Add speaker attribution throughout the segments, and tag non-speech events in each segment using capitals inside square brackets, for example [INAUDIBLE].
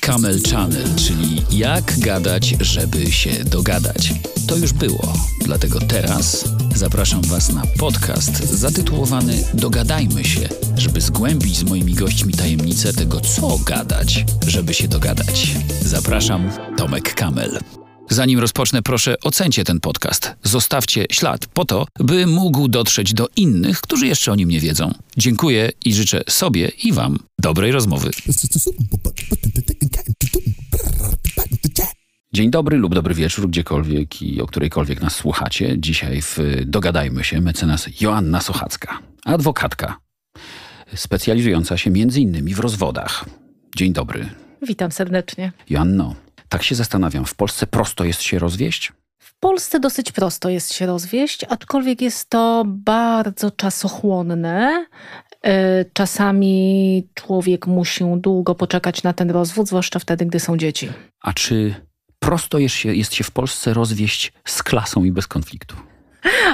Speaker 1: Camel Channel, czyli jak gadać, żeby się dogadać. To już było, dlatego teraz zapraszam Was na podcast zatytułowany Dogadajmy się, żeby zgłębić z moimi gośćmi tajemnicę tego, co gadać, żeby się dogadać. Zapraszam, Tomek Kamel. Zanim rozpocznę, proszę ocencie ten podcast. Zostawcie ślad po to, by mógł dotrzeć do innych, którzy jeszcze o nim nie wiedzą. Dziękuję i życzę sobie i Wam dobrej rozmowy. Dzień dobry lub dobry wieczór, gdziekolwiek i o którejkolwiek nas słuchacie. Dzisiaj w Dogadajmy się mecenas Joanna Sochacka, adwokatka, specjalizująca się między innymi w rozwodach. Dzień dobry.
Speaker 2: Witam serdecznie.
Speaker 1: Joanno, tak się zastanawiam, w Polsce prosto jest się rozwieść?
Speaker 2: W Polsce dosyć prosto jest się rozwieść, aczkolwiek jest to bardzo czasochłonne. E, czasami człowiek musi długo poczekać na ten rozwód, zwłaszcza wtedy, gdy są dzieci.
Speaker 1: A czy prosto jest się, jest się w Polsce rozwieść z klasą i bez konfliktu?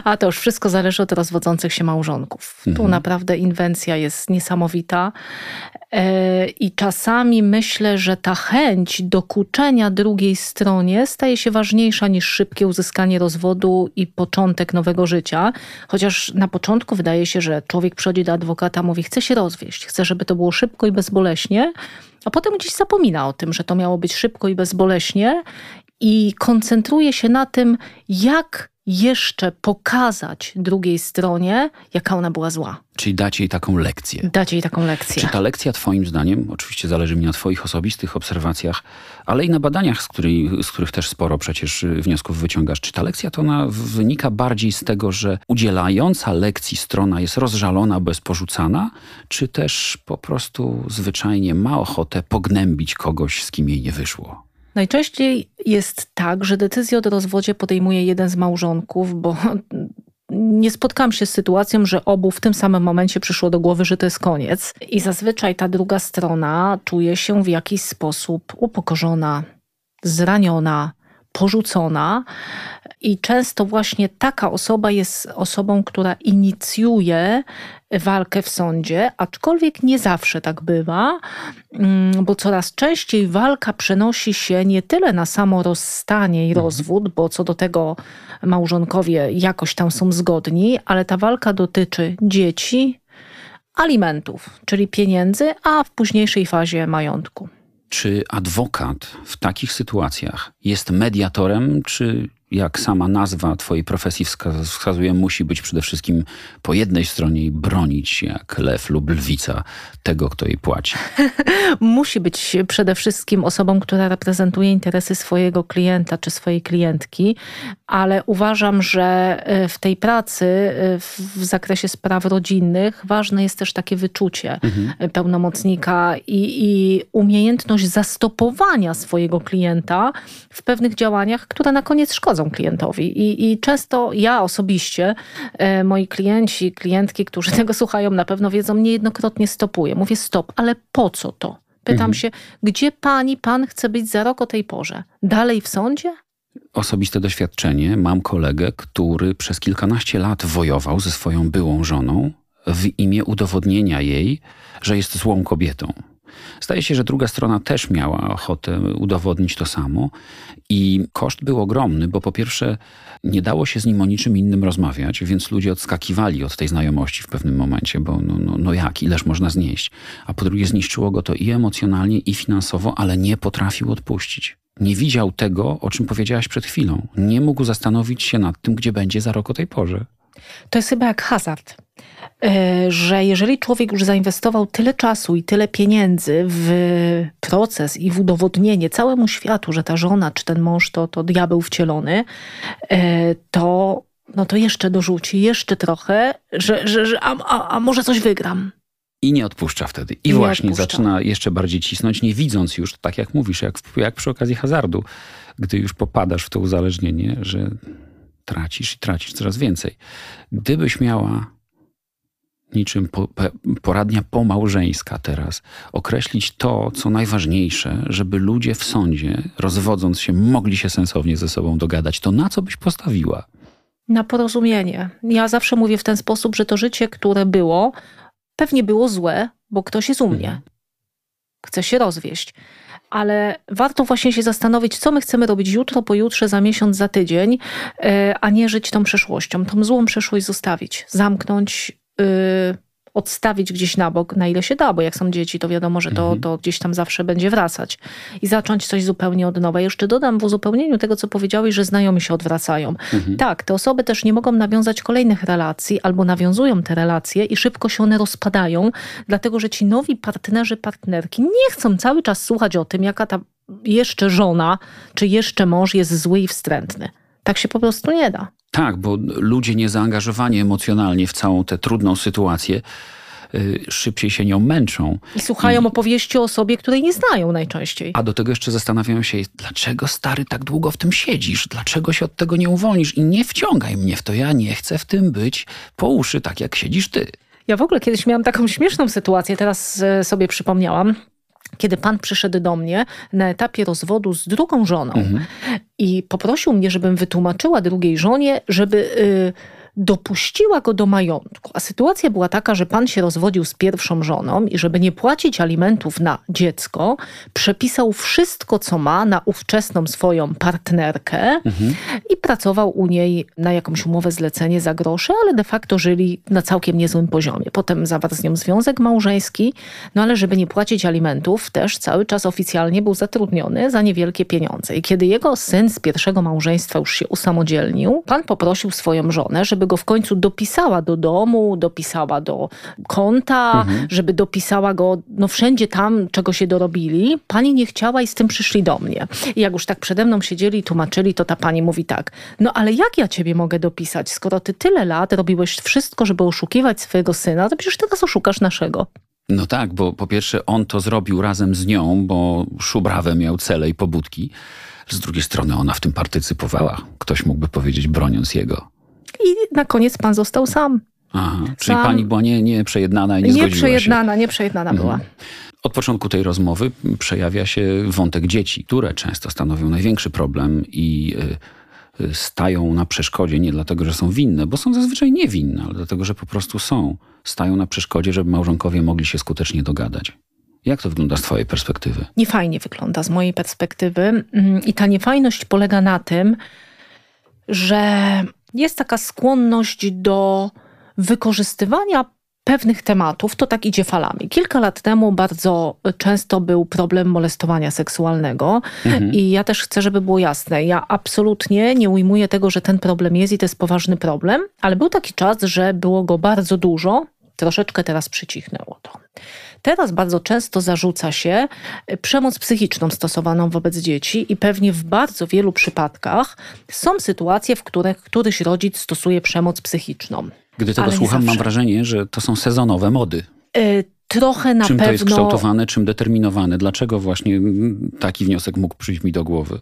Speaker 2: A to już wszystko zależy od rozwodzących się małżonków. Mhm. Tu naprawdę inwencja jest niesamowita. E, I czasami myślę, że ta chęć dokuczenia drugiej stronie staje się ważniejsza niż szybkie uzyskanie rozwodu i początek nowego życia. Chociaż na początku wydaje się, że człowiek przychodzi do adwokata, mówi: Chce się rozwieść, chce, żeby to było szybko i bezboleśnie, a potem gdzieś zapomina o tym, że to miało być szybko i bezboleśnie i koncentruje się na tym, jak jeszcze pokazać drugiej stronie, jaka ona była zła.
Speaker 1: Czyli dać jej taką lekcję.
Speaker 2: Dać jej taką lekcję.
Speaker 1: Czy ta lekcja twoim zdaniem, oczywiście zależy mi na twoich osobistych obserwacjach, ale i na badaniach, z, której, z których też sporo przecież wniosków wyciągasz, czy ta lekcja to ona wynika bardziej z tego, że udzielająca lekcji strona jest rozżalona, bez porzucana, czy też po prostu zwyczajnie ma ochotę pognębić kogoś, z kim jej nie wyszło?
Speaker 2: Najczęściej jest tak, że decyzję o rozwodzie podejmuje jeden z małżonków, bo [LAUGHS] nie spotkałam się z sytuacją, że obu w tym samym momencie przyszło do głowy, że to jest koniec. I zazwyczaj ta druga strona czuje się w jakiś sposób upokorzona, zraniona, porzucona. I często właśnie taka osoba jest osobą, która inicjuje walkę w sądzie, aczkolwiek nie zawsze tak bywa, mm, bo coraz częściej walka przenosi się nie tyle na samo rozstanie i mhm. rozwód, bo co do tego małżonkowie jakoś tam są zgodni, ale ta walka dotyczy dzieci, alimentów, czyli pieniędzy, a w późniejszej fazie majątku.
Speaker 1: Czy adwokat w takich sytuacjach jest mediatorem, czy jak sama nazwa Twojej profesji wskazuje, musi być przede wszystkim po jednej stronie i bronić jak lew lub lwica tego, kto jej płaci. [LAUGHS]
Speaker 2: musi być przede wszystkim osobą, która reprezentuje interesy swojego klienta czy swojej klientki, ale uważam, że e, w tej pracy e, w zakresie spraw rodzinnych ważne jest też takie wyczucie mhm. pełnomocnika i, i umiejętność zastopowania swojego klienta w pewnych działaniach, które na koniec szkodzą przeszkadzą klientowi. I, I, często ja osobiście, e, moi klienci, klientki, którzy [LAUGHS] tego słuchają, na pewno wiedzą, niejednokrotnie stopuję. Mówię stop, ale po co to? Pytam mhm. się, gdzie pani, pan chce być za rok o tej porze? Dalej w sądzie?
Speaker 1: Osobiste doświadczenie. Mam kolegę, który przez kilkanaście lat wojował ze swoją byłą żoną w imię udowodnienia jej, że jest złą kobietą. Zdaje się, że druga strona też miała ochotę udowodnić to samo i koszt był ogromny, bo po pierwsze nie dało się z nim o niczym innym rozmawiać, więc ludzie odskakiwali od tej znajomości w pewnym momencie, bo no, no, no jak, ileż można znieść. A po drugie zniszczyło go to i emocjonalnie, i finansowo, ale nie potrafił odpuścić. Nie widział tego, o czym powiedziałaś przed chwilą. Nie mógł zastanowić się nad tym, gdzie będzie za rok o tej porze.
Speaker 2: To jest chyba jak hazard. E, że jeżeli człowiek już zainwestował tyle czasu i tyle pieniędzy w proces i w udowodnienie całemu światu, że ta żona czy ten mąż to, to diabeł wcielony, e, to, no to jeszcze dorzuci, jeszcze trochę, że, że, że a, a, a może coś wygram.
Speaker 1: I nie odpuszcza wtedy. I, I właśnie zaczyna jeszcze bardziej cisnąć, nie widząc już, tak jak mówisz, jak, jak przy okazji hazardu, gdy już popadasz w to uzależnienie, że tracisz i tracisz coraz więcej. Gdybyś miała niczym po, poradnia pomałżeńska teraz, określić to, co najważniejsze, żeby ludzie w sądzie, rozwodząc się, mogli się sensownie ze sobą dogadać, to na co byś postawiła?
Speaker 2: Na porozumienie. Ja zawsze mówię w ten sposób, że to życie, które było, pewnie było złe, bo ktoś jest u mnie. Mhm. Chce się rozwieść. Ale warto właśnie się zastanowić, co my chcemy robić jutro, pojutrze, za miesiąc, za tydzień, e, a nie żyć tą przeszłością. Tą złą przeszłość zostawić, zamknąć, odstawić gdzieś na bok, na ile się da, bo jak są dzieci, to wiadomo, że to, mhm. to gdzieś tam zawsze będzie wracać i zacząć coś zupełnie od nowa. Jeszcze dodam w uzupełnieniu tego, co powiedziałeś, że znajomi się odwracają. Mhm. Tak, te osoby też nie mogą nawiązać kolejnych relacji albo nawiązują te relacje i szybko się one rozpadają, dlatego że ci nowi partnerzy, partnerki nie chcą cały czas słuchać o tym, jaka ta jeszcze żona czy jeszcze mąż jest zły i wstrętny. Tak się po prostu nie da.
Speaker 1: Tak, bo ludzie niezaangażowani emocjonalnie w całą tę trudną sytuację y, szybciej się nią męczą.
Speaker 2: I słuchają I... opowieści o sobie, której nie znają najczęściej.
Speaker 1: A do tego jeszcze zastanawiają się, dlaczego stary tak długo w tym siedzisz? Dlaczego się od tego nie uwolnisz? I nie wciągaj mnie w to, ja nie chcę w tym być po uszy, tak jak siedzisz ty.
Speaker 2: Ja w ogóle kiedyś miałam taką śmieszną sytuację, teraz e, sobie przypomniałam kiedy pan przyszedł do mnie na etapie rozwodu z drugą żoną mhm. i poprosił mnie, żebym wytłumaczyła drugiej żonie, żeby. Y, dopuściła go do majątku. A sytuacja była taka, że pan się rozwodził z pierwszą żoną i żeby nie płacić alimentów na dziecko, przepisał wszystko, co ma na ówczesną swoją partnerkę mhm. i pracował u niej na jakąś umowę zlecenie za grosze, ale de facto żyli na całkiem niezłym poziomie. Potem zawarł z nią związek małżeński, no ale żeby nie płacić alimentów, też cały czas oficjalnie był zatrudniony za niewielkie pieniądze. I kiedy jego syn z pierwszego małżeństwa już się usamodzielnił, pan poprosił swoją żonę, żeby go w końcu dopisała do domu, dopisała do konta, mhm. żeby dopisała go no wszędzie tam, czego się dorobili. Pani nie chciała i z tym przyszli do mnie. I jak już tak przede mną siedzieli i tłumaczyli, to ta pani mówi tak, no ale jak ja ciebie mogę dopisać, skoro ty tyle lat robiłeś wszystko, żeby oszukiwać swojego syna, to przecież teraz oszukasz naszego.
Speaker 1: No tak, bo po pierwsze on to zrobił razem z nią, bo szubrawę miał cele i pobudki. Z drugiej strony ona w tym partycypowała. Ktoś mógłby powiedzieć, broniąc jego
Speaker 2: i na koniec pan został sam.
Speaker 1: Aha, czyli pani była nie, nie przejednana i nie, nie zgodziła
Speaker 2: przejednana, się. Nie przejednana mhm. była.
Speaker 1: Od początku tej rozmowy przejawia się wątek dzieci, które często stanowią największy problem i y, y, stają na przeszkodzie nie dlatego, że są winne, bo są zazwyczaj niewinne, ale dlatego, że po prostu są. Stają na przeszkodzie, żeby małżonkowie mogli się skutecznie dogadać. Jak to wygląda z Twojej perspektywy?
Speaker 2: Niefajnie wygląda z mojej perspektywy. Mm, I ta niefajność polega na tym, że jest taka skłonność do wykorzystywania pewnych tematów, to tak idzie falami. Kilka lat temu bardzo często był problem molestowania seksualnego mhm. i ja też chcę, żeby było jasne, ja absolutnie nie ujmuję tego, że ten problem jest i to jest poważny problem, ale był taki czas, że było go bardzo dużo, troszeczkę teraz przycichnęło to. Teraz bardzo często zarzuca się e, przemoc psychiczną stosowaną wobec dzieci i pewnie w bardzo wielu przypadkach są sytuacje, w których któryś rodzic stosuje przemoc psychiczną.
Speaker 1: Gdy tego słucham, mam wrażenie, że to są sezonowe mody.
Speaker 2: Yy, trochę na
Speaker 1: czym
Speaker 2: pewno.
Speaker 1: Czym to jest kształtowane, czym determinowane? Dlaczego właśnie taki wniosek mógł przyjść mi do głowy?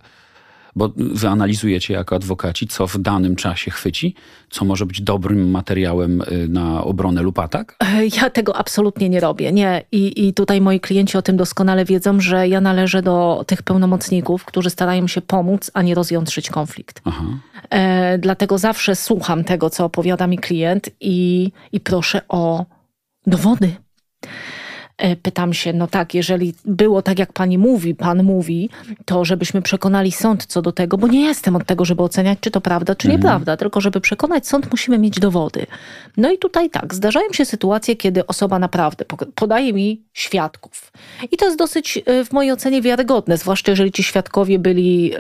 Speaker 1: Bo wy analizujecie jako adwokaci, co w danym czasie chwyci, co może być dobrym materiałem y, na obronę lub atak?
Speaker 2: Ja tego absolutnie nie robię. Nie. I, I tutaj moi klienci o tym doskonale wiedzą, że ja należę do tych pełnomocników, którzy starają się pomóc, a nie rozjątrzyć konflikt. E, dlatego zawsze słucham tego, co opowiada mi klient i, i proszę o dowody. E, pytam się, no tak, jeżeli było tak, jak pani mówi, pan mówi, to żebyśmy przekonali sąd co do tego, bo nie jestem od tego, żeby oceniać, czy to prawda, czy mhm. nieprawda, tylko żeby przekonać sąd, musimy mieć dowody. No i tutaj tak, zdarzają się sytuacje, kiedy osoba naprawdę podaje mi świadków. I to jest dosyć e, w mojej ocenie wiarygodne, zwłaszcza jeżeli ci świadkowie byli e,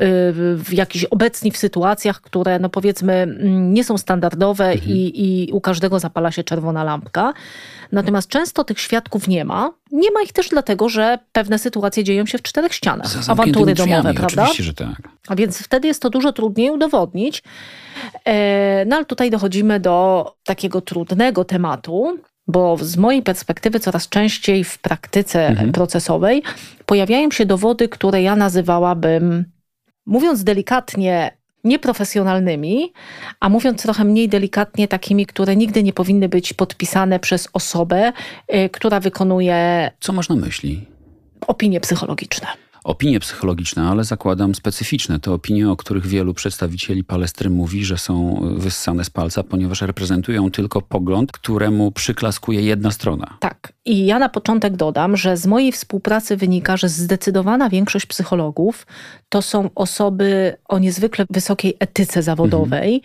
Speaker 2: w jakichś obecni w sytuacjach, które no powiedzmy mm, nie są standardowe mhm. i, i u każdego zapala się czerwona lampka. Natomiast często tych świadków nie ma. Nie ma ich też dlatego, że pewne sytuacje dzieją się w czterech ścianach. Awantury drzwiami, domowe, prawda?
Speaker 1: Oczywiście, że tak.
Speaker 2: A więc wtedy jest to dużo trudniej udowodnić. E, no ale tutaj dochodzimy do takiego trudnego tematu, bo z mojej perspektywy coraz częściej w praktyce mhm. procesowej pojawiają się dowody, które ja nazywałabym, mówiąc delikatnie, nieprofesjonalnymi, a mówiąc trochę mniej delikatnie, takimi, które nigdy nie powinny być podpisane przez osobę, y, która wykonuje.
Speaker 1: Co masz na myśli?
Speaker 2: Opinie psychologiczne.
Speaker 1: opinie psychologiczne, ale zakładam specyficzne. To opinie, o których wielu przedstawicieli palestry mówi, że są wyssane z palca, ponieważ reprezentują tylko pogląd, któremu przyklaskuje jedna strona.
Speaker 2: Tak. I ja na początek dodam, że z mojej współpracy wynika, że zdecydowana większość psychologów to są osoby o niezwykle wysokiej etyce zawodowej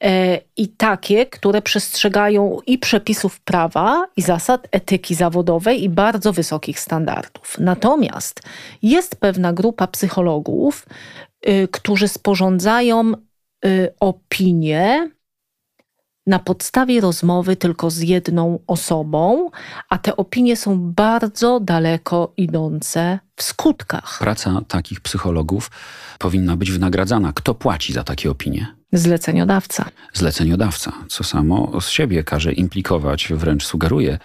Speaker 2: mhm. i takie, które przestrzegają i przepisów prawa, i zasad etyki zawodowej, i bardzo wysokich standardów. Natomiast jest pewna grupa psychologów, y, którzy sporządzają y, opinie na podstawie rozmowy tylko z jedną osobą, a te opinie są bardzo daleko idące w skutkach.
Speaker 1: Praca takich psychologów powinna być wynagradzana. Kto płaci za takie opinie?
Speaker 2: Zleceniodawca.
Speaker 1: Zleceniodawca, co samo z siebie każe implikować, wręcz sugeruje,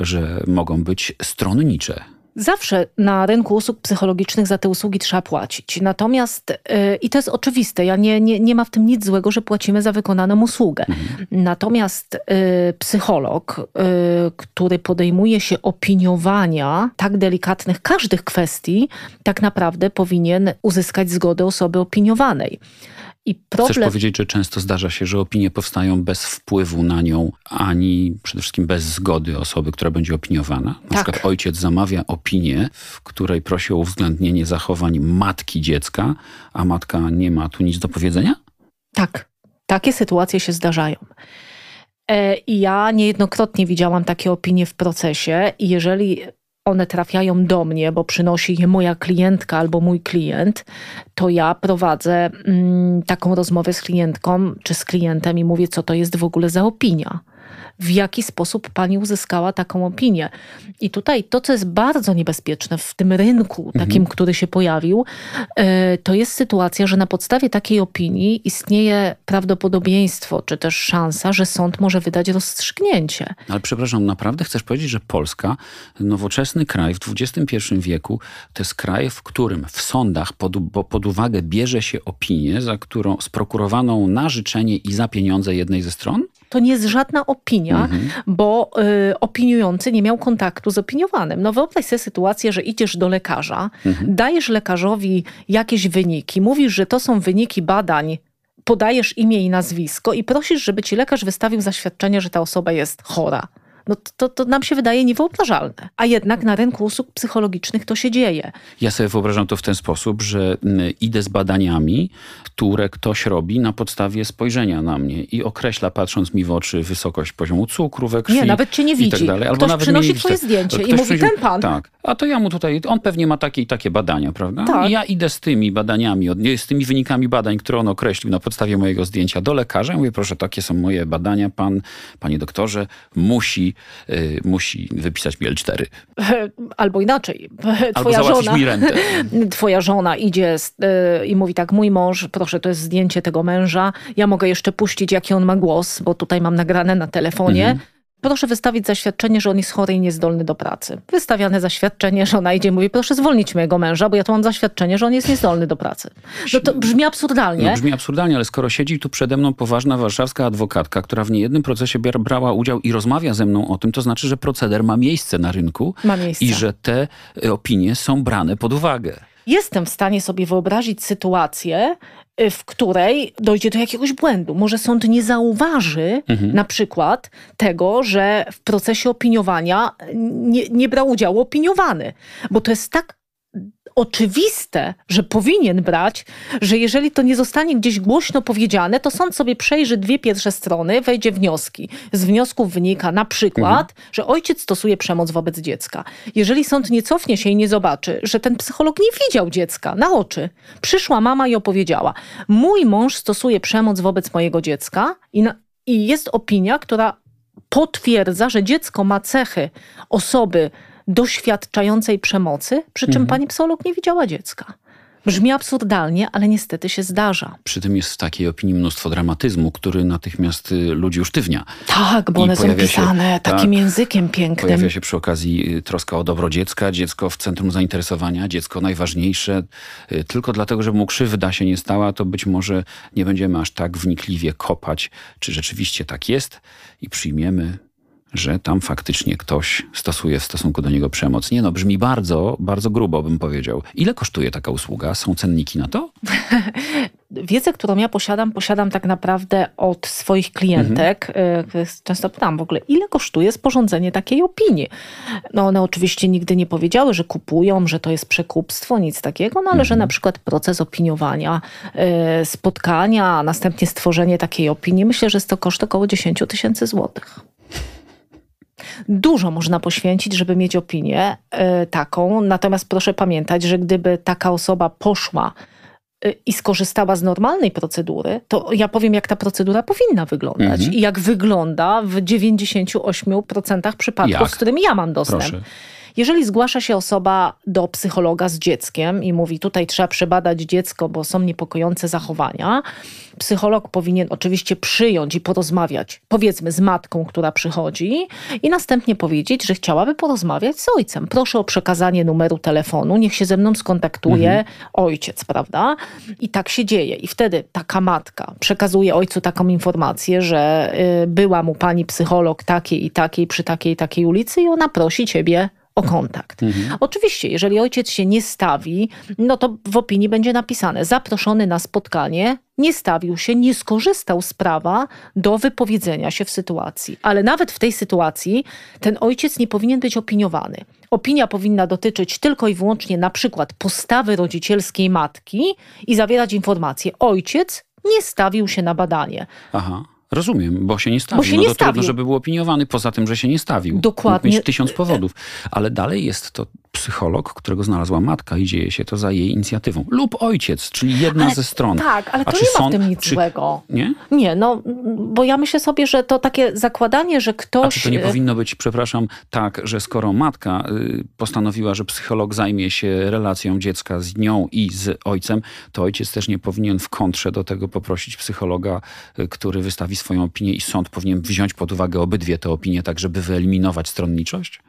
Speaker 1: że mogą być stronnicze
Speaker 2: Zawsze na rynku usług psychologicznych za te usługi trzeba płacić. Natomiast, yy, i to jest oczywiste, ja nie, nie, nie ma w tym nic złego, że płacimy za wykonaną usługę. Mhm. Natomiast yy, psycholog, yy, który podejmuje się opiniowania tak delikatnych każdych kwestii, tak naprawdę powinien uzyskać zgodę osoby opiniowanej.
Speaker 1: I problem... Chcesz powiedzieć, że często zdarza się, że opinie powstają bez wpływu na nią, ani przede wszystkim bez zgody osoby, która będzie opiniowana? Na tak. przykład ojciec zamawia opinię, w której prosi o uwzględnienie zachowań matki dziecka, a matka nie ma tu nic do powiedzenia?
Speaker 2: Tak, takie sytuacje się zdarzają. E, I ja niejednokrotnie widziałam takie opinie w procesie, i jeżeli one trafiają do mnie, bo przynosi je moja klientka albo mój klient, to ja prowadzę mm, taką rozmowę z klientką czy z klientem i mówię, co to jest w ogóle za opinia w jaki sposób pani uzyskała taką opinię. I tutaj to, co jest bardzo niebezpieczne w tym rynku, mhm. takim, który się pojawił, e, to jest sytuacja, że na podstawie takiej opinii istnieje prawdopodobieństwo, czy też szansa, że sąd może wydać rozstrzygnięcie.
Speaker 1: Ale przepraszam, naprawdę chcesz powiedzieć, że Polska, nowoczesny kraj w XXI wieku, to jest kraj, w którym w sądach pod, pod uwagę bierze się opinię, za którą sprokurowaną na życzenie i za pieniądze jednej ze stron?
Speaker 2: To nie jest żadna opinia, mhm. bo y, opiniujący nie miał kontaktu z opiniowanym. No wyobraź sobie sytuację, że idziesz do lekarza, mhm. dajesz lekarzowi jakieś wyniki, mówisz, że to są wyniki badań podajesz imię i nazwisko i prosisz, żeby ci lekarz wystawił zaświadczenie, że ta osoba jest chora no to, to nam się wydaje niewyobrażalne. A jednak na rynku usług psychologicznych to się dzieje.
Speaker 1: Ja sobie wyobrażam to w ten sposób, że idę z badaniami, które ktoś robi na podstawie spojrzenia na mnie i określa, patrząc mi w oczy, wysokość poziomu cukru we krwi.
Speaker 2: Nie, nawet cię nie widzi.
Speaker 1: Tak
Speaker 2: Albo Ktoś nawet przynosi twoje zdjęcie Ktoś i mówi, ten pan.
Speaker 1: Tak, a to ja mu tutaj, on pewnie ma takie i takie badania, prawda? Tak. I ja idę z tymi badaniami, z tymi wynikami badań, które on określił na podstawie mojego zdjęcia do lekarza. Mówię, proszę, takie są moje badania, pan, panie doktorze, musi Y, musi wypisać mi L4. [LAUGHS]
Speaker 2: Albo inaczej.
Speaker 1: Twoja Albo żona, mi rentę. [LAUGHS]
Speaker 2: Twoja żona idzie y, i mówi tak, mój mąż, proszę, to jest zdjęcie tego męża, ja mogę jeszcze puścić, jaki on ma głos, bo tutaj mam nagrane na telefonie. Mhm proszę wystawić zaświadczenie, że on jest chory i niezdolny do pracy. Wystawiane zaświadczenie, że ona idzie i mówi, proszę zwolnić mojego męża, bo ja tu mam zaświadczenie, że on jest niezdolny do pracy. No to brzmi absurdalnie.
Speaker 1: No, brzmi absurdalnie, ale skoro siedzi tu przede mną poważna warszawska adwokatka, która w niejednym procesie brała udział i rozmawia ze mną o tym, to znaczy, że proceder ma miejsce na rynku i że te y, opinie są brane pod uwagę.
Speaker 2: Jestem w stanie sobie wyobrazić sytuację, w której dojdzie do jakiegoś błędu. Może sąd nie zauważy mhm. na przykład tego, że w procesie opiniowania nie, nie brał udziału opiniowany, bo to jest tak oczywiste, że powinien brać, że jeżeli to nie zostanie gdzieś głośno powiedziane, to sąd sobie przejrzy dwie pierwsze strony, wejdzie wnioski. Z wniosków wynika na przykład, mhm. że ojciec stosuje przemoc wobec dziecka. Jeżeli sąd nie cofnie się i nie zobaczy, że ten psycholog nie widział dziecka na oczy, przyszła mama i opowiedziała: Mój mąż stosuje przemoc wobec mojego dziecka i, na, i jest opinia, która potwierdza, że dziecko ma cechy osoby doświadczającej przemocy, przy czym mhm. pani psycholog nie widziała dziecka. Brzmi absurdalnie, ale niestety się zdarza.
Speaker 1: Przy tym jest w takiej opinii mnóstwo dramatyzmu, który natychmiast y, ludzi usztywnia.
Speaker 2: Tak, bo I one są pisane się, takim tak, językiem pięknym.
Speaker 1: Pojawia się przy okazji y, troska o dobro dziecka, dziecko w centrum zainteresowania, dziecko najważniejsze. Y, tylko dlatego, że mu krzywda się nie stała, to być może nie będziemy aż tak wnikliwie kopać, czy rzeczywiście tak jest i przyjmiemy że tam faktycznie ktoś stosuje w stosunku do niego przemoc. Nie no, brzmi bardzo, bardzo grubo bym powiedział. Ile kosztuje taka usługa? Są cenniki na to? [LAUGHS]
Speaker 2: Wiedzę, którą ja posiadam, posiadam tak naprawdę od swoich klientek. Mhm. Często pytam w ogóle, ile kosztuje sporządzenie takiej opinii? No one oczywiście nigdy nie powiedziały, że kupują, że to jest przekupstwo, nic takiego, no ale mhm. że na przykład proces opiniowania, y, spotkania, następnie stworzenie takiej opinii, myślę, że jest to koszt około 10 tysięcy złotych. Dużo można poświęcić, żeby mieć opinię y, taką, natomiast proszę pamiętać, że gdyby taka osoba poszła y, i skorzystała z normalnej procedury, to ja powiem, jak ta procedura powinna wyglądać mhm. i jak wygląda w 98% przypadków, jak? z którymi ja mam dostęp. Proszę. Jeżeli zgłasza się osoba do psychologa z dzieckiem i mówi, tutaj trzeba przebadać dziecko, bo są niepokojące zachowania, psycholog powinien oczywiście przyjąć i porozmawiać, powiedzmy, z matką, która przychodzi, i następnie powiedzieć, że chciałaby porozmawiać z ojcem. Proszę o przekazanie numeru telefonu, niech się ze mną skontaktuje mhm. ojciec, prawda? I tak się dzieje. I wtedy taka matka przekazuje ojcu taką informację, że y, była mu pani psycholog takiej i takiej przy takiej i takiej ulicy i ona prosi ciebie o kontakt. Mhm. Oczywiście, jeżeli ojciec się nie stawi, no to w opinii będzie napisane: zaproszony na spotkanie, nie stawił się, nie skorzystał z prawa do wypowiedzenia się w sytuacji. Ale nawet w tej sytuacji ten ojciec nie powinien być opiniowany. Opinia powinna dotyczyć tylko i wyłącznie na przykład postawy rodzicielskiej matki i zawierać informację: ojciec nie stawił się na badanie.
Speaker 1: Aha. Rozumiem, bo się nie stawił. Bo się no nie to stawił. trudno, żeby był opiniowany, poza tym, że się nie stawił. Dokładnie. Mógł mieć tysiąc powodów. Ale dalej jest to psycholog, którego znalazła matka i dzieje się to za jej inicjatywą. Lub ojciec, czyli jedna ale, ze stron.
Speaker 2: Tak, ale to nie ma sąd, w tym nic czy, złego.
Speaker 1: Nie?
Speaker 2: Nie, no, bo ja myślę sobie, że to takie zakładanie, że ktoś... A
Speaker 1: czy to nie powinno być, przepraszam, tak, że skoro matka y, postanowiła, że psycholog zajmie się relacją dziecka z nią i z ojcem, to ojciec też nie powinien w kontrze do tego poprosić psychologa, y, który wystawi swoją opinię i sąd powinien wziąć pod uwagę obydwie te opinie, tak żeby wyeliminować stronniczość?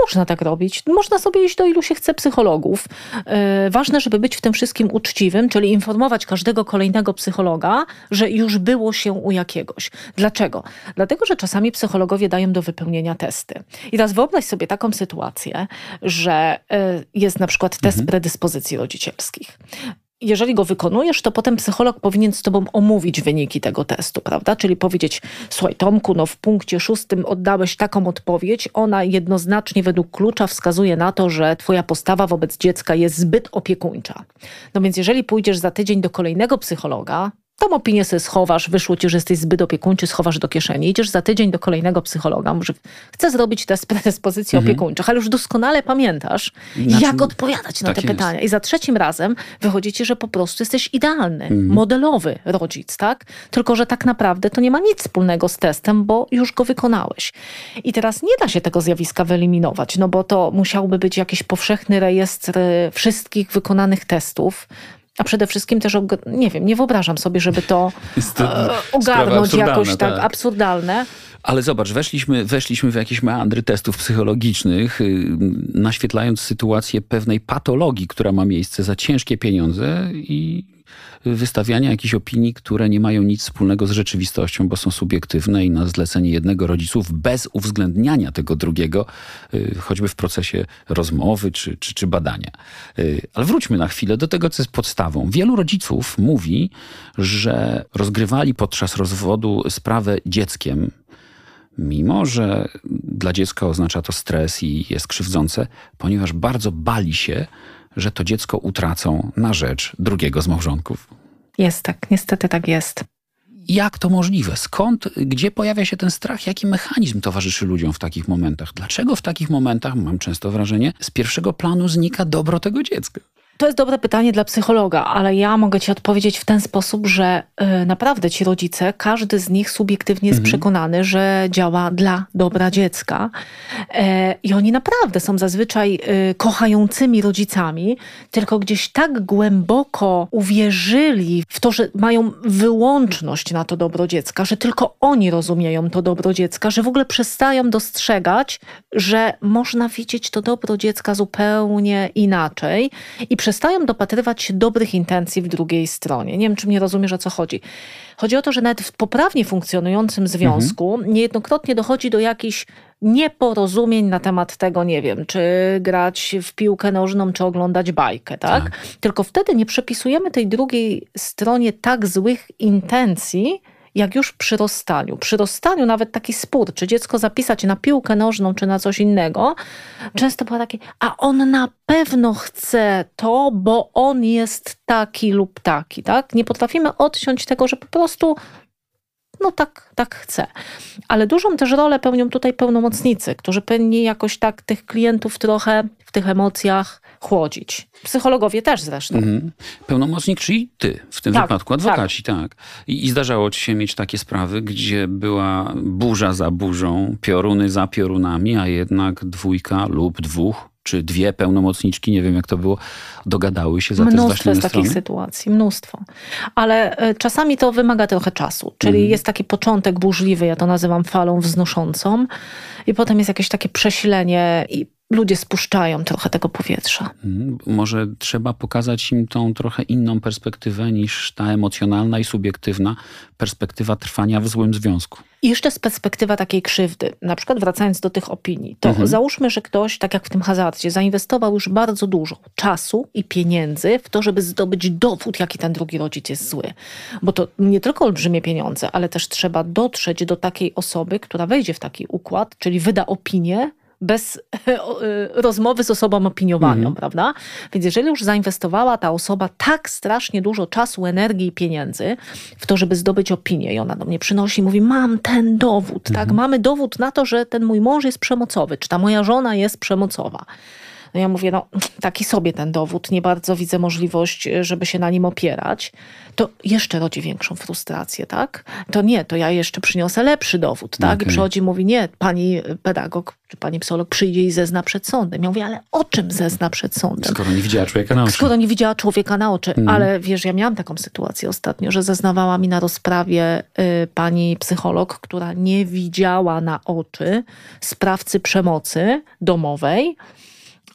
Speaker 2: Można tak robić. Można sobie iść do ilu się chce psychologów. Yy, ważne, żeby być w tym wszystkim uczciwym, czyli informować każdego kolejnego psychologa, że już było się u jakiegoś. Dlaczego? Dlatego, że czasami psychologowie dają do wypełnienia testy. I teraz wyobraź sobie taką sytuację, że yy, jest na przykład test mhm. predyspozycji rodzicielskich jeżeli go wykonujesz, to potem psycholog powinien z tobą omówić wyniki tego testu, prawda? Czyli powiedzieć, słuchaj Tomku, no w punkcie szóstym oddałeś taką odpowiedź, ona jednoznacznie według klucza wskazuje na to, że twoja postawa wobec dziecka jest zbyt opiekuńcza. No więc jeżeli pójdziesz za tydzień do kolejnego psychologa, Tą opinię sobie schowasz, wyszło ci, że jesteś zbyt opiekuńczy, schowasz do kieszeni. Idziesz za tydzień do kolejnego psychologa, może chce zrobić test predyspozycji [LAUGHS] mhm. opiekuńczych, ale już doskonale pamiętasz, znaczy, jak odpowiadać na tak te jest. pytania. I za trzecim razem wychodzi ci, że po prostu jesteś idealny, mhm. modelowy rodzic, tak? Tylko, że tak naprawdę to nie ma nic wspólnego z testem, bo już go wykonałeś. I teraz nie da się tego zjawiska wyeliminować, no bo to musiałby być jakiś powszechny rejestr wszystkich wykonanych testów, a przede wszystkim też, nie wiem, nie wyobrażam sobie, żeby to, [LAUGHS] e, ogarnąć jakoś tak, tak absurdalne.
Speaker 1: Ale zobacz, weszliśmy, weszliśmy w jakieś meandry testów psychologicznych, y, naświetlając sytuację pewnej patologii, która ma miejsce za ciężkie pieniądze i wystawiania jakichś opinii, które nie mają nic wspólnego z rzeczywistością, bo są subiektywne i na zlecenie jednego rodziców bez uwzględniania tego drugiego, y, choćby w procesie rozmowy czy, czy, czy badania. Y, ale wróćmy na chwilę do tego, co jest podstawą. Wielu rodziców mówi, że rozgrywali podczas rozwodu sprawę dzieckiem, mimo że dla dziecka oznacza to stres i jest krzywdzące, ponieważ bardzo bali się, że to dziecko utracą na rzecz drugiego z małżonków.
Speaker 2: Jest tak, niestety tak jest.
Speaker 1: Jak to możliwe? Skąd, gdzie pojawia się ten strach? Jaki mechanizm towarzyszy ludziom w takich momentach? Dlaczego w takich momentach, mam często wrażenie, z pierwszego planu znika dobro tego dziecka?
Speaker 2: To jest dobre pytanie dla psychologa, ale ja mogę ci odpowiedzieć w ten sposób, że y, naprawdę ci rodzice, każdy z nich subiektywnie jest mhm. przekonany, że działa dla dobra dziecka. E, I oni naprawdę są zazwyczaj y, kochającymi rodzicami, tylko gdzieś tak głęboko uwierzyli w to, że mają wyłączność na to dobro dziecka, że tylko oni rozumieją to dobro dziecka, że w ogóle przestają dostrzegać, że można widzieć to dobro dziecka zupełnie inaczej i przestają dopatrywać się dobrych intencji w drugiej stronie. Nie wiem, czy mnie rozumiesz, o co chodzi. Chodzi o to, że nawet w poprawnie funkcjonującym związku mhm. niejednokrotnie dochodzi do jakichś nieporozumień na temat tego, nie wiem, czy grać w piłkę nożną, czy oglądać bajkę, tak? tak? Tylko wtedy nie przepisujemy tej drugiej stronie tak złych intencji, jak już przy rozstaniu. Przy rozstaniu nawet taki spór, czy dziecko zapisać na piłkę nożną, czy na coś innego, często było takie, a on na pewno chce to, bo on jest taki lub taki, tak? Nie potrafimy odciąć tego, że po prostu no tak, tak chce. Ale dużą też rolę pełnią tutaj pełnomocnicy, którzy powinni jakoś tak tych klientów trochę w tych emocjach chłodzić. Psychologowie też zresztą. Mhm.
Speaker 1: Pełnomocnik, czyli ty w tym tak, wypadku, adwokaci, tak. tak. I, I, zdarzało ci się mieć takie sprawy, gdzie była burza za burzą, pioruny za piorunami, a jednak dwójka lub dwóch czy dwie pełnomocniczki, nie wiem jak to było, dogadały się za
Speaker 2: mnóstwo
Speaker 1: te Mnóstwo
Speaker 2: jest takich sytuacji, mnóstwo. Ale e, czasami to wymaga trochę czasu, czyli mm. jest taki początek burzliwy, ja to nazywam falą wznoszącą i potem jest jakieś takie przesilenie i ludzie spuszczają trochę tego powietrza.
Speaker 1: Mhm. Może trzeba pokazać im tą trochę inną perspektywę niż ta emocjonalna i subiektywna perspektywa trwania w złym związku.
Speaker 2: I jeszcze z perspektywa takiej krzywdy, na przykład wracając do tych opinii, to mhm. załóżmy, że ktoś, tak jak w tym hazardzie, zainwestował już bardzo dużo czasu i pieniędzy w to, żeby zdobyć dowód, jaki ten drugi rodzic jest zły. Bo to nie tylko olbrzymie pieniądze, ale też trzeba dotrzeć do takiej osoby, która wejdzie w taki układ, czyli wyda opinię, bez [LAUGHS] e, rozmowy z osobą opiniowaną, mhm. prawda? Więc jeżeli już zainwestowała ta osoba tak strasznie dużo czasu, energii i pieniędzy w to, żeby zdobyć opinię i ona do mnie przynosi i mówi, mam ten dowód, tak? mhm. tak? Mamy dowód na to, że ten mój mąż jest przemocowy, czy ta moja żona jest przemocowa. No ja mówię, no taki sobie ten dowód, nie bardzo widzę możliwość, żeby się na nim opierać. To jeszcze rodzi większą frustrację, tak? To nie, to ja jeszcze przyniosę lepszy dowód, tak? Okay. I przychodzi mówi, nie, pani pedagog czy pani psycholog przyjdzie i zezna przed sądem. Ja mówię, ale o czym zezna przed sądem?
Speaker 1: Skoro nie widziała człowieka na oczy.
Speaker 2: Skoro nie widziała człowieka na oczy. Mm. Ale wiesz, ja miałam taką sytuację ostatnio, że zeznawała mi na rozprawie y, pani psycholog, która nie widziała na oczy sprawcy przemocy domowej,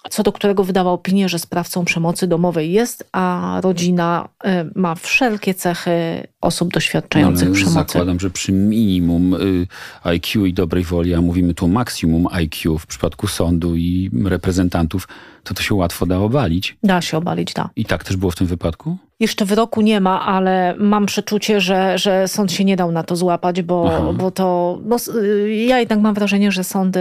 Speaker 2: co do którego wydała opinię, że sprawcą przemocy domowej jest, a rodzina y, ma wszelkie cechy osób doświadczających no, przemocy.
Speaker 1: Zakładam, że przy minimum y, IQ i dobrej woli, a mówimy tu maksimum IQ w przypadku sądu i reprezentantów, to to się łatwo da obalić.
Speaker 2: Da się obalić, da.
Speaker 1: I tak też było w tym wypadku?
Speaker 2: Jeszcze wyroku nie ma, ale mam przeczucie, że, że sąd się nie dał na to złapać, bo, bo to. No, ja jednak mam wrażenie, że sądy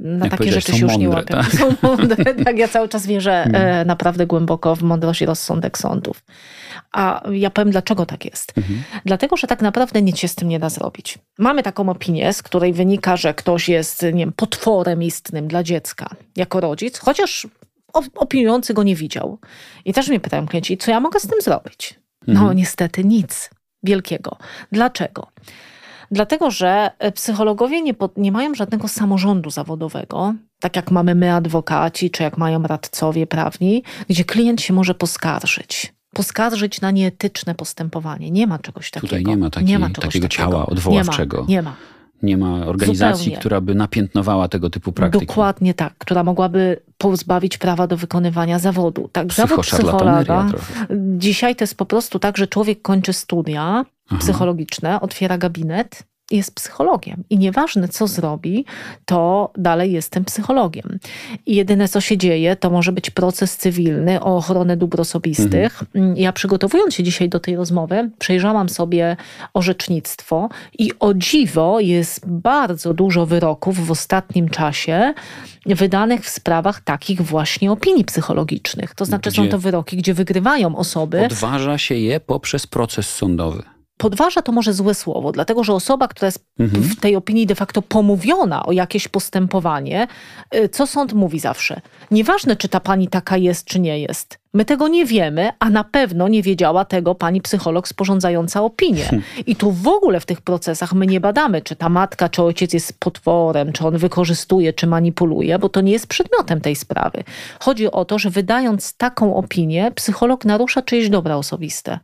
Speaker 2: na Jak takie rzeczy się już nie łapią. Tak? Są mądre. [LAUGHS] tak, ja cały czas wierzę e, naprawdę głęboko w mądrość i rozsądek sądów. A ja powiem, dlaczego tak jest. Mhm. Dlatego, że tak naprawdę nic się z tym nie da zrobić. Mamy taką opinię, z której wynika, że ktoś jest nie wiem, potworem istnym dla dziecka jako rodzic, chociaż opiniujący go nie widział. I też mnie pytają klienci, co ja mogę z tym zrobić? No mhm. niestety nic wielkiego. Dlaczego? Dlatego, że e, psychologowie nie, nie mają żadnego samorządu zawodowego, tak jak mamy my adwokaci, czy jak mają radcowie prawni, gdzie klient się może poskarżyć poskarżyć na nieetyczne postępowanie. Nie ma czegoś takiego.
Speaker 1: Tutaj nie ma, takiej, nie ma takiego, takiego ciała odwoławczego.
Speaker 2: Nie ma. Nie ma.
Speaker 1: Nie ma organizacji, Zupełnie. która by napiętniowała tego typu praktyki.
Speaker 2: Dokładnie tak, która mogłaby pozbawić prawa do wykonywania zawodu. Tak, zawód psychologa. Dzisiaj to jest po prostu tak, że człowiek kończy studia Aha. psychologiczne, otwiera gabinet jest psychologiem i nieważne co zrobi, to dalej jestem psychologiem. I jedyne co się dzieje, to może być proces cywilny o ochronę dóbr osobistych. Mhm. Ja przygotowując się dzisiaj do tej rozmowy, przejrzałam sobie orzecznictwo i o dziwo jest bardzo dużo wyroków w ostatnim czasie wydanych w sprawach takich właśnie opinii psychologicznych. To znaczy gdzie są to wyroki, gdzie wygrywają osoby.
Speaker 1: Odważa się je poprzez proces sądowy
Speaker 2: podważa to może złe słowo, dlatego że osoba, która jest mhm. w tej opinii de facto pomówiona o jakieś postępowanie, y, co sąd mówi zawsze? Nieważne, czy ta pani taka jest, czy nie jest. My tego nie wiemy, a na pewno nie wiedziała tego pani psycholog sporządzająca opinię. Hmm. I tu w ogóle w tych procesach my nie badamy, czy ta matka, czy ojciec jest potworem, czy on wykorzystuje, czy manipuluje, bo to nie jest przedmiotem tej sprawy. Chodzi o to, że wydając taką opinię, psycholog narusza czyjeś dobra osobiste.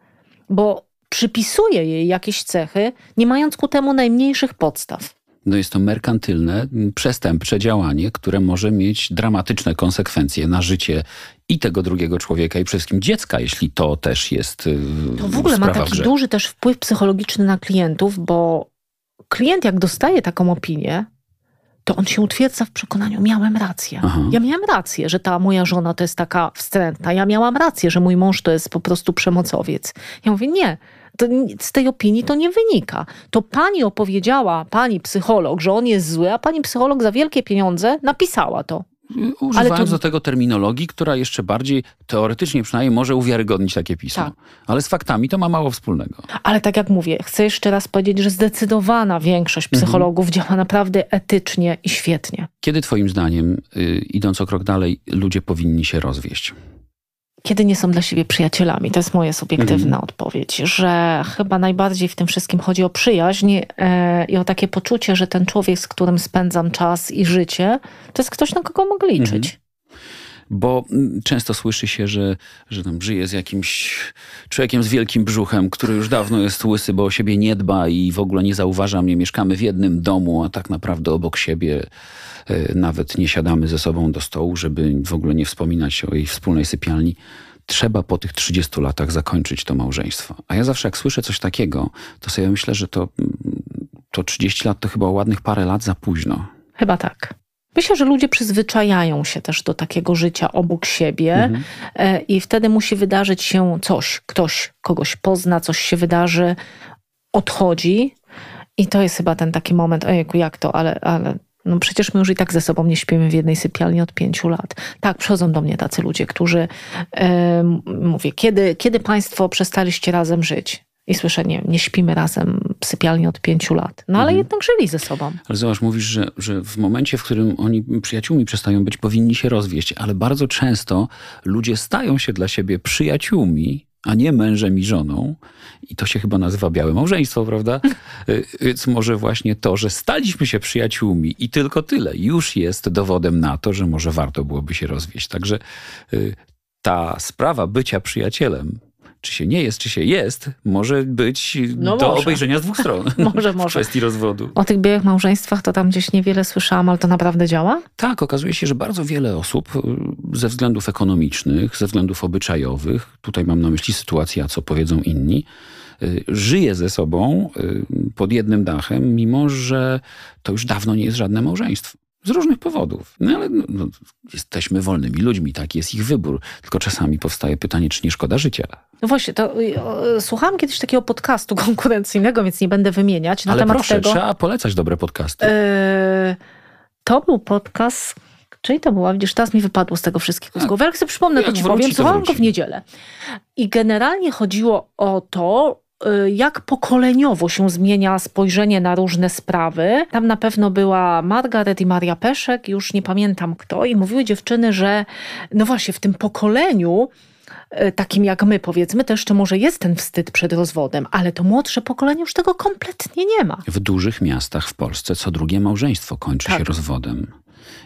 Speaker 2: Bo przypisuje jej jakieś cechy, nie mając ku temu najmniejszych podstaw.
Speaker 1: no jest to merkantylne, przestępcze działanie, które może mieć dramatyczne konsekwencje na życie i tego drugiego człowieka, i przede wszystkim dziecka, jeśli to też jest. Y,
Speaker 2: to w ogóle ma taki duży też wpływ psychologiczny na klientów, bo klient, jak dostaje taką opinię, to on się utwierdza w przekonaniu, miałem rację. Aha. Ja miałem rację, że ta moja żona to jest taka wstrętna. Ja miałam rację, że mój mąż to jest po prostu przemocowiec. Ja mówię, nie, to z tej opinii to nie wynika. To pani opowiedziała, pani psycholog, że on jest zły, a pani psycholog za wielkie pieniądze napisała to.
Speaker 1: Używając to... do tego terminologii, która jeszcze bardziej teoretycznie przynajmniej może uwiarygodnić takie pismo. Tak. Ale z faktami to ma mało wspólnego.
Speaker 2: Ale tak jak mówię, chcę jeszcze raz powiedzieć, że zdecydowana większość mhm. psychologów mhm. działa naprawdę etycznie i świetnie.
Speaker 1: Kiedy twoim zdaniem, yy, idąc o krok dalej, ludzie powinni się rozwieść?
Speaker 2: Kiedy nie są dla siebie przyjacielami. To jest moja subiektywna mhm. odpowiedź, że chyba najbardziej w tym wszystkim chodzi o przyjaźń e, i o takie poczucie, że ten człowiek, z którym spędzam czas i życie, to jest ktoś, na kogo mogę liczyć. Mhm.
Speaker 1: Bo mm, często słyszy się, że, że tam żyje z jakimś człowiekiem z wielkim brzuchem, który już dawno jest łysy, bo o siebie nie dba i w ogóle nie zauważa mnie. Mieszkamy w jednym domu, a tak naprawdę obok siebie E, nawet nie siadamy ze sobą do stołu, żeby w ogóle nie wspominać o jej wspólnej sypialni. Trzeba po tych 30 latach zakończyć to małżeństwo. A ja zawsze jak słyszę coś takiego, to sobie myślę, że to, to 30 lat to chyba ładnych parę lat za późno.
Speaker 2: Chyba tak. Myślę, że ludzie przyzwyczajają się też do takiego życia obok siebie mhm. E, i wtedy musi wydarzyć się coś. Ktoś kogoś pozna, coś się wydarzy, odchodzi i to jest chyba ten taki moment, ojejku, jak to, ale, ale no przecież my już i tak ze sobą nie śpimy w jednej sypialni od pięciu lat. Tak, przychodzą do mnie tacy ludzie, którzy e, mówię, kiedy, kiedy państwo przestaliście razem żyć? I słyszę, nie, nie śpimy razem w sypialni od pięciu lat. No ale mhm. jednak żyli ze sobą.
Speaker 1: Ale zobacz, mówisz, że, że w momencie, w którym oni przyjaciółmi przestają być, powinni się rozwieść, ale bardzo często ludzie stają się dla siebie przyjaciółmi, a nie mężem i żoną. I to się chyba nazywa białe małżeństwo, prawda? [LAUGHS] Y, więc może właśnie to, że staliśmy się przyjaciółmi i tylko tyle, już jest dowodem na to, że może warto byłoby się rozwieść. Także y, ta sprawa bycia przyjacielem czy się nie jest, czy się jest, może być no do może. obejrzenia z dwóch stron. może, [LAUGHS] może. W kwestii rozwodu.
Speaker 2: O tych białych małżeństwach to tam gdzieś niewiele słyszałam, ale to naprawdę działa?
Speaker 1: Tak, okazuje się, że bardzo wiele osób y, ze względów ekonomicznych, ze względów obyczajowych, tutaj mam na myśli sytuację, a co powiedzą inni, y, żyje ze sobą y, pod jednym dachem, mimo że to już dawno nie jest żadne małżeństwo. Z różnych powodów. No ale no, no, jesteśmy wolnymi ludźmi, taki jest ich wybór. Tylko czasami powstaje pytanie, czy nie szkoda życia.
Speaker 2: No właśnie, to y, słuchałam kiedyś takiego podcastu [LAUGHS] konkurencyjnego, więc nie będę wymieniać. Na
Speaker 1: ale
Speaker 2: temat
Speaker 1: proszę,
Speaker 2: tego,
Speaker 1: trzeba polecać dobre podcasty. Yy,
Speaker 2: to był podcast, czyli to była, widzisz, teraz mi wypadło z tego wszystkiego z głowy. Jak sobie przypomnę, to ci powiem, słuchałam go w niedzielę. I generalnie chodziło o to, jak pokoleniowo się zmienia spojrzenie na różne sprawy. Tam na pewno była Margaret i Maria Peszek, już nie pamiętam kto, i mówiły dziewczyny, że no właśnie w tym pokoleniu y, takim jak my, powiedzmy, to jeszcze może jest ten wstyd przed rozwodem, ale to młodsze pokolenie już tego kompletnie nie ma.
Speaker 1: W dużych miastach w Polsce co drugie małżeństwo kończy tak. się rozwodem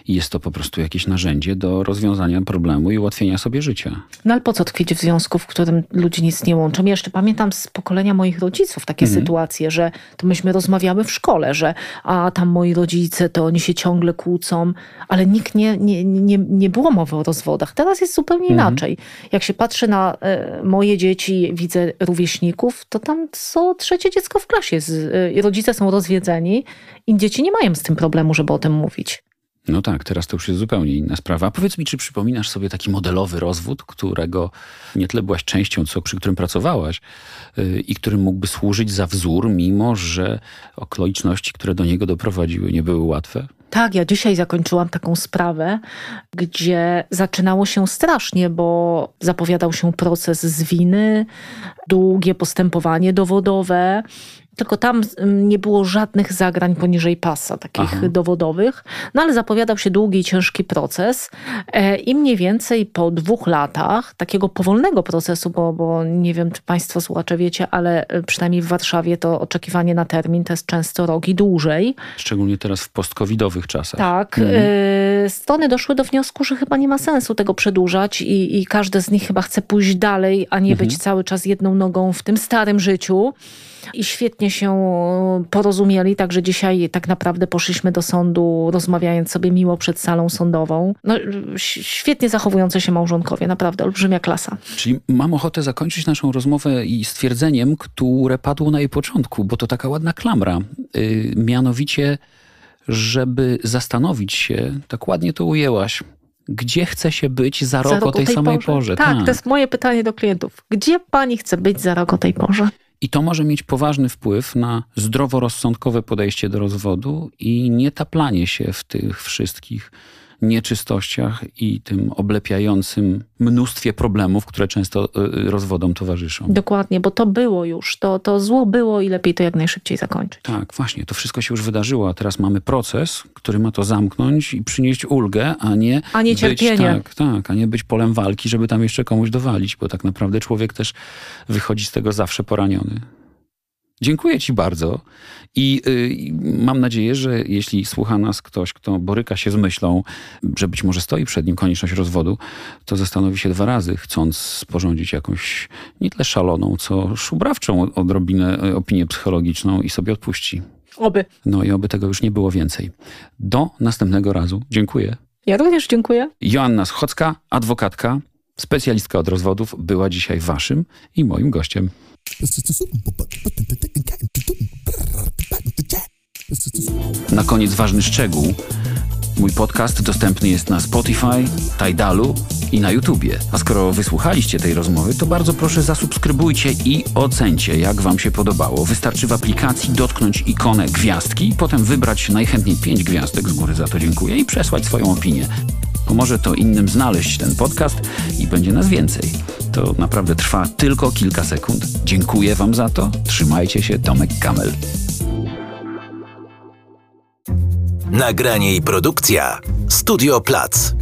Speaker 1: i jest to po prostu jakieś narzędzie do rozwiązania problemu i ułatwienia sobie życia.
Speaker 2: No ale po co tkwić w związku, w którym ludzi nic nie łączą? Ja jeszcze pamiętam z pokolenia moich rodziców takie mhm. sytuacje, że to myśmy rozmawiały w szkole, że a tam moi rodzice, to oni się ciągle kłócą, ale nikt nie, nie, nie, nie było mowy o rozwodach. Teraz jest zupełnie mhm. inaczej. Jak się patrzy na e, moje dzieci, widzę rówieśników, to tam co trzecie dziecko w klasie. Z, e, rodzice są rozwiedzeni i dzieci nie mają z tym problemu, żeby o tym mówić.
Speaker 1: No tak, teraz to już jest zupełnie inna sprawa. A powiedz mi, czy przypominasz sobie taki modelowy rozwód, którego nie tyle byłaś częścią, co przy którym pracowałaś yy, i który mógłby służyć za wzór, mimo że okoliczności, które do niego doprowadziły, nie były łatwe?
Speaker 2: Tak, ja dzisiaj zakończyłam taką sprawę, gdzie zaczynało się strasznie, bo zapowiadał się proces z winy, długie postępowanie dowodowe tylko tam mm, nie było żadnych zagrań poniżej pasa, takich Aha. dowodowych. No ale zapowiadał się długi i ciężki proces. E, I mniej więcej po dwóch latach takiego powolnego procesu, bo, bo nie wiem, czy Państwo słuchacze wiecie, ale e, przynajmniej w Warszawie to oczekiwanie na termin to jest często rok i dłużej.
Speaker 1: Szczególnie teraz w postcovidowych czasach.
Speaker 2: Tak. Mhm. E, strony doszły do wniosku, że chyba nie ma sensu tego przedłużać i, i każde z nich chyba chce pójść dalej, a nie mhm. być cały czas jedną nogą w tym starym życiu. I świetnie się porozumieli, także dzisiaj tak naprawdę poszliśmy do sądu, rozmawiając sobie miło przed salą sądową. No, świetnie zachowujące się małżonkowie, naprawdę olbrzymia klasa.
Speaker 1: Czyli mam ochotę zakończyć naszą rozmowę i stwierdzeniem, które padło na jej początku, bo to taka ładna klamra. Yy, mianowicie, żeby zastanowić się, tak ładnie to ujęłaś, gdzie chce się być za rok, za rok o tej, tej samej porze. porze.
Speaker 2: Tak, tak, to jest moje pytanie do klientów. Gdzie pani chce być za rok o tej porze?
Speaker 1: I to może mieć poważny wpływ na zdroworozsądkowe podejście do rozwodu i nie taplanie się w tych wszystkich nieczystościach i tym oblepiającym mnóstwie problemów, które często y, rozwodom towarzyszą.
Speaker 2: Dokładnie, bo to było już, to, to zło było i lepiej to jak najszybciej zakończyć.
Speaker 1: Tak, właśnie, to wszystko się już wydarzyło, a teraz mamy proces, który ma to zamknąć i przynieść ulgę, a nie,
Speaker 2: a nie
Speaker 1: być,
Speaker 2: cierpienie.
Speaker 1: Tak, tak, a nie być polem walki, żeby tam jeszcze komuś dowalić, bo tak naprawdę człowiek też wychodzi z tego zawsze poraniony. Dziękuję Ci bardzo i y, mam nadzieję, że jeśli słucha nas ktoś, kto boryka się z myślą, że być może stoi przed nim konieczność rozwodu, to zastanowi się dwa razy, chcąc sporządzić jakąś nie tyle szaloną, co szubrawczą odrobinę y, opinię psychologiczną i sobie odpuści.
Speaker 2: Oby.
Speaker 1: No i oby tego już nie było więcej. Do następnego razu. Dziękuję.
Speaker 2: Ja również dziękuję.
Speaker 1: Joanna Schocka, adwokatka, specjalistka od rozwodów, była dzisiaj waszym i moim gościem. Na koniec ważny szczegół. Mój podcast dostępny jest na Spotify, Tidalu i na YouTubie. A skoro wysłuchaliście tej rozmowy, to bardzo proszę zasubskrybujcie i ocencie, jak Wam się podobało. Wystarczy w aplikacji dotknąć ikonę gwiazdki, potem wybrać najchętniej 5 gwiazdek, z góry za to dziękuję, i przesłać swoją opinię. Pomoże to innym znaleźć ten podcast i będzie nas więcej. To naprawdę trwa tylko kilka sekund. Dziękuję Wam za to. Trzymajcie się, Tomek Kamel.
Speaker 3: Nagranie i produkcja Studio Plac.